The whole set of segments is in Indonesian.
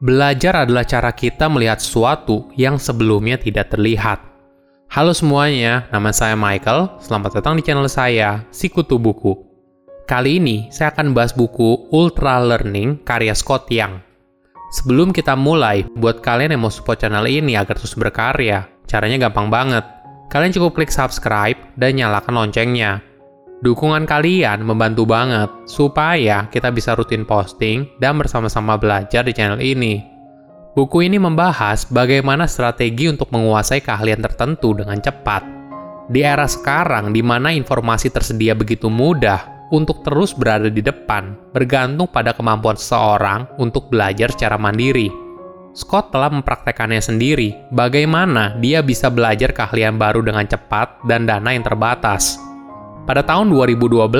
Belajar adalah cara kita melihat sesuatu yang sebelumnya tidak terlihat. Halo semuanya, nama saya Michael. Selamat datang di channel saya, Sikutu Buku. Kali ini saya akan bahas buku Ultra Learning karya Scott Young. Sebelum kita mulai, buat kalian yang mau support channel ini agar terus berkarya, caranya gampang banget. Kalian cukup klik subscribe dan nyalakan loncengnya Dukungan kalian membantu banget supaya kita bisa rutin posting dan bersama-sama belajar di channel ini. Buku ini membahas bagaimana strategi untuk menguasai keahlian tertentu dengan cepat. Di era sekarang di mana informasi tersedia begitu mudah untuk terus berada di depan, bergantung pada kemampuan seseorang untuk belajar secara mandiri. Scott telah mempraktekannya sendiri, bagaimana dia bisa belajar keahlian baru dengan cepat dan dana yang terbatas. Pada tahun 2012,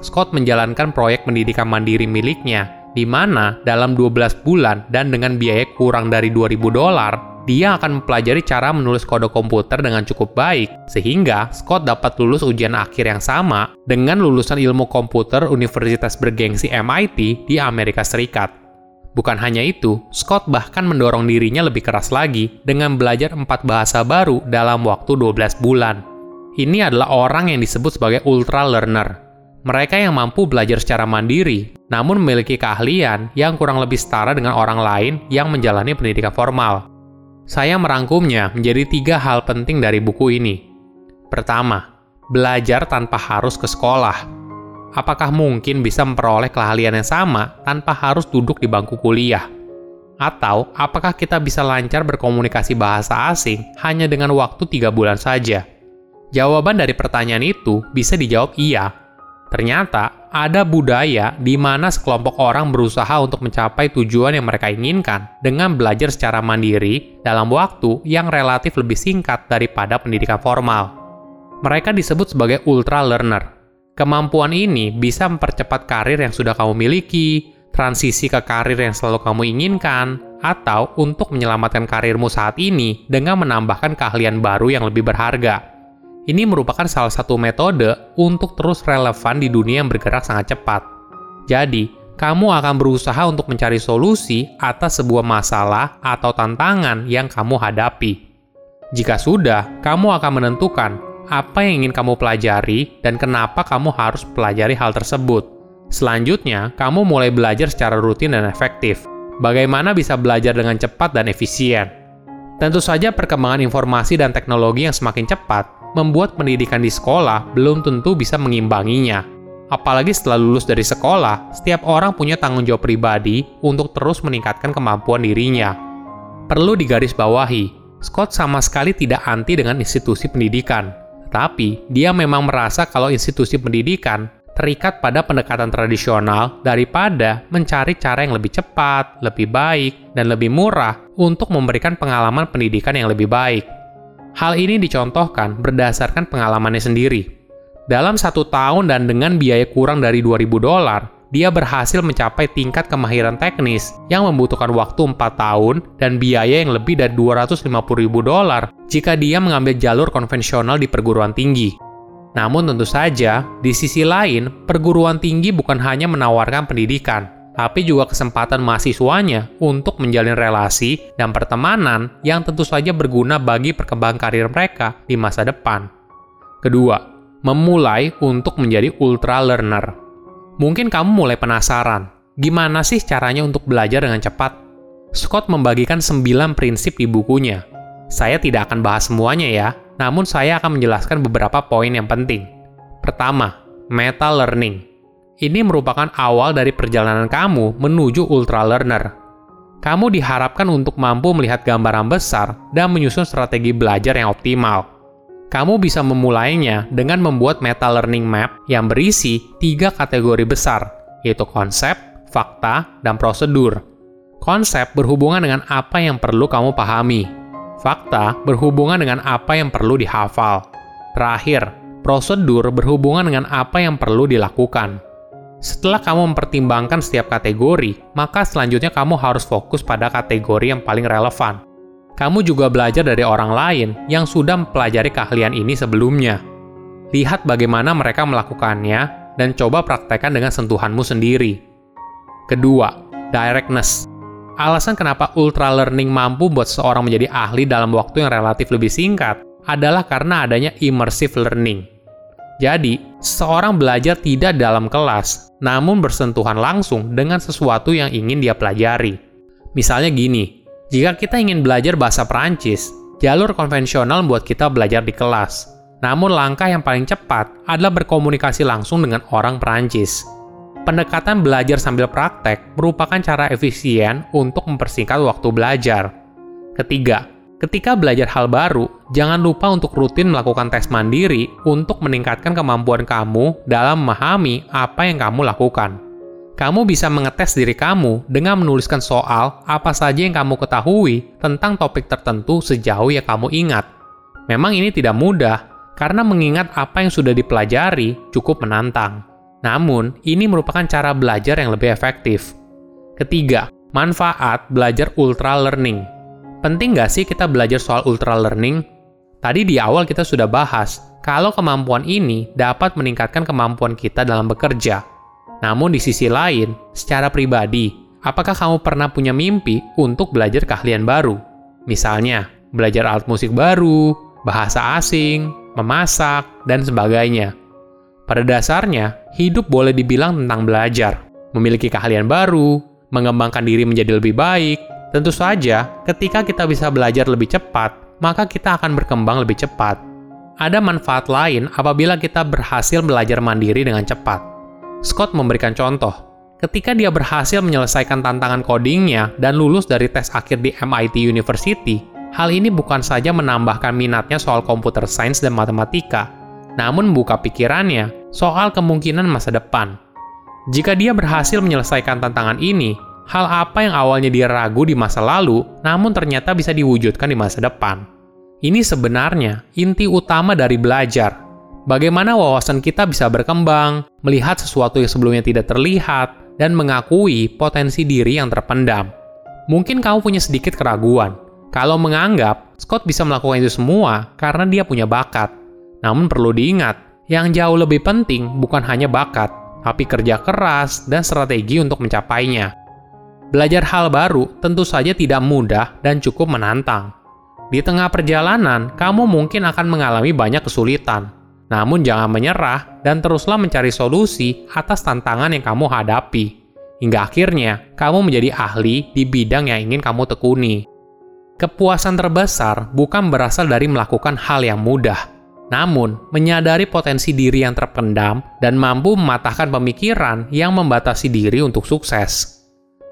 Scott menjalankan proyek pendidikan mandiri miliknya, di mana dalam 12 bulan dan dengan biaya kurang dari 2000 dolar, dia akan mempelajari cara menulis kode komputer dengan cukup baik, sehingga Scott dapat lulus ujian akhir yang sama dengan lulusan ilmu komputer Universitas bergengsi MIT di Amerika Serikat. Bukan hanya itu, Scott bahkan mendorong dirinya lebih keras lagi dengan belajar empat bahasa baru dalam waktu 12 bulan. Ini adalah orang yang disebut sebagai ultra learner. Mereka yang mampu belajar secara mandiri, namun memiliki keahlian yang kurang lebih setara dengan orang lain yang menjalani pendidikan formal. Saya merangkumnya menjadi tiga hal penting dari buku ini. Pertama, belajar tanpa harus ke sekolah. Apakah mungkin bisa memperoleh keahlian yang sama tanpa harus duduk di bangku kuliah? Atau apakah kita bisa lancar berkomunikasi bahasa asing hanya dengan waktu tiga bulan saja? Jawaban dari pertanyaan itu bisa dijawab iya. Ternyata ada budaya di mana sekelompok orang berusaha untuk mencapai tujuan yang mereka inginkan dengan belajar secara mandiri dalam waktu yang relatif lebih singkat daripada pendidikan formal. Mereka disebut sebagai ultra learner. Kemampuan ini bisa mempercepat karir yang sudah kamu miliki, transisi ke karir yang selalu kamu inginkan, atau untuk menyelamatkan karirmu saat ini dengan menambahkan keahlian baru yang lebih berharga. Ini merupakan salah satu metode untuk terus relevan di dunia yang bergerak sangat cepat. Jadi, kamu akan berusaha untuk mencari solusi atas sebuah masalah atau tantangan yang kamu hadapi. Jika sudah, kamu akan menentukan apa yang ingin kamu pelajari dan kenapa kamu harus pelajari hal tersebut. Selanjutnya, kamu mulai belajar secara rutin dan efektif. Bagaimana bisa belajar dengan cepat dan efisien? Tentu saja perkembangan informasi dan teknologi yang semakin cepat membuat pendidikan di sekolah belum tentu bisa mengimbanginya. Apalagi setelah lulus dari sekolah, setiap orang punya tanggung jawab pribadi untuk terus meningkatkan kemampuan dirinya. Perlu digarisbawahi, Scott sama sekali tidak anti dengan institusi pendidikan, tetapi dia memang merasa kalau institusi pendidikan terikat pada pendekatan tradisional daripada mencari cara yang lebih cepat, lebih baik, dan lebih murah untuk memberikan pengalaman pendidikan yang lebih baik. Hal ini dicontohkan berdasarkan pengalamannya sendiri. Dalam satu tahun dan dengan biaya kurang dari 2000 dolar, dia berhasil mencapai tingkat kemahiran teknis yang membutuhkan waktu 4 tahun dan biaya yang lebih dari 250 ribu dolar jika dia mengambil jalur konvensional di perguruan tinggi. Namun tentu saja, di sisi lain, perguruan tinggi bukan hanya menawarkan pendidikan, tapi juga kesempatan mahasiswanya untuk menjalin relasi dan pertemanan yang tentu saja berguna bagi perkembangan karir mereka di masa depan. Kedua, memulai untuk menjadi ultra learner. Mungkin kamu mulai penasaran, gimana sih caranya untuk belajar dengan cepat? Scott membagikan 9 prinsip di bukunya. Saya tidak akan bahas semuanya ya, namun saya akan menjelaskan beberapa poin yang penting. Pertama, meta learning ini merupakan awal dari perjalanan kamu menuju ultra learner. Kamu diharapkan untuk mampu melihat gambaran besar dan menyusun strategi belajar yang optimal. Kamu bisa memulainya dengan membuat meta learning map yang berisi tiga kategori besar, yaitu konsep, fakta, dan prosedur. Konsep berhubungan dengan apa yang perlu kamu pahami. Fakta berhubungan dengan apa yang perlu dihafal. Terakhir, prosedur berhubungan dengan apa yang perlu dilakukan. Setelah kamu mempertimbangkan setiap kategori, maka selanjutnya kamu harus fokus pada kategori yang paling relevan. Kamu juga belajar dari orang lain yang sudah mempelajari keahlian ini sebelumnya. Lihat bagaimana mereka melakukannya dan coba praktekkan dengan sentuhanmu sendiri. Kedua, directness. alasan kenapa ultra learning mampu buat seorang menjadi ahli dalam waktu yang relatif lebih singkat adalah karena adanya immersive learning. Jadi, seorang belajar tidak dalam kelas, namun bersentuhan langsung dengan sesuatu yang ingin dia pelajari. Misalnya gini, jika kita ingin belajar bahasa Perancis, jalur konvensional membuat kita belajar di kelas. Namun langkah yang paling cepat adalah berkomunikasi langsung dengan orang Perancis. Pendekatan belajar sambil praktek merupakan cara efisien untuk mempersingkat waktu belajar. Ketiga, ketika belajar hal baru, jangan lupa untuk rutin melakukan tes mandiri untuk meningkatkan kemampuan kamu dalam memahami apa yang kamu lakukan. Kamu bisa mengetes diri kamu dengan menuliskan soal apa saja yang kamu ketahui tentang topik tertentu sejauh yang kamu ingat. Memang ini tidak mudah, karena mengingat apa yang sudah dipelajari cukup menantang. Namun, ini merupakan cara belajar yang lebih efektif. Ketiga, manfaat belajar ultra learning. Penting nggak sih kita belajar soal ultra learning? Tadi di awal kita sudah bahas, kalau kemampuan ini dapat meningkatkan kemampuan kita dalam bekerja. Namun di sisi lain, secara pribadi, apakah kamu pernah punya mimpi untuk belajar keahlian baru? Misalnya, belajar alat musik baru, bahasa asing, memasak, dan sebagainya. Pada dasarnya, hidup boleh dibilang tentang belajar, memiliki keahlian baru, mengembangkan diri menjadi lebih baik. Tentu saja, ketika kita bisa belajar lebih cepat, maka kita akan berkembang lebih cepat. Ada manfaat lain apabila kita berhasil belajar mandiri dengan cepat. Scott memberikan contoh. Ketika dia berhasil menyelesaikan tantangan codingnya dan lulus dari tes akhir di MIT University, hal ini bukan saja menambahkan minatnya soal computer science dan matematika, namun membuka pikirannya soal kemungkinan masa depan. Jika dia berhasil menyelesaikan tantangan ini, hal apa yang awalnya dia ragu di masa lalu, namun ternyata bisa diwujudkan di masa depan. Ini sebenarnya inti utama dari belajar. Bagaimana wawasan kita bisa berkembang, melihat sesuatu yang sebelumnya tidak terlihat, dan mengakui potensi diri yang terpendam. Mungkin kamu punya sedikit keraguan. Kalau menganggap Scott bisa melakukan itu semua karena dia punya bakat, namun perlu diingat, yang jauh lebih penting bukan hanya bakat, tapi kerja keras dan strategi untuk mencapainya. Belajar hal baru tentu saja tidak mudah dan cukup menantang. Di tengah perjalanan, kamu mungkin akan mengalami banyak kesulitan. Namun jangan menyerah dan teruslah mencari solusi atas tantangan yang kamu hadapi. Hingga akhirnya, kamu menjadi ahli di bidang yang ingin kamu tekuni. Kepuasan terbesar bukan berasal dari melakukan hal yang mudah, namun, menyadari potensi diri yang terpendam dan mampu mematahkan pemikiran yang membatasi diri untuk sukses.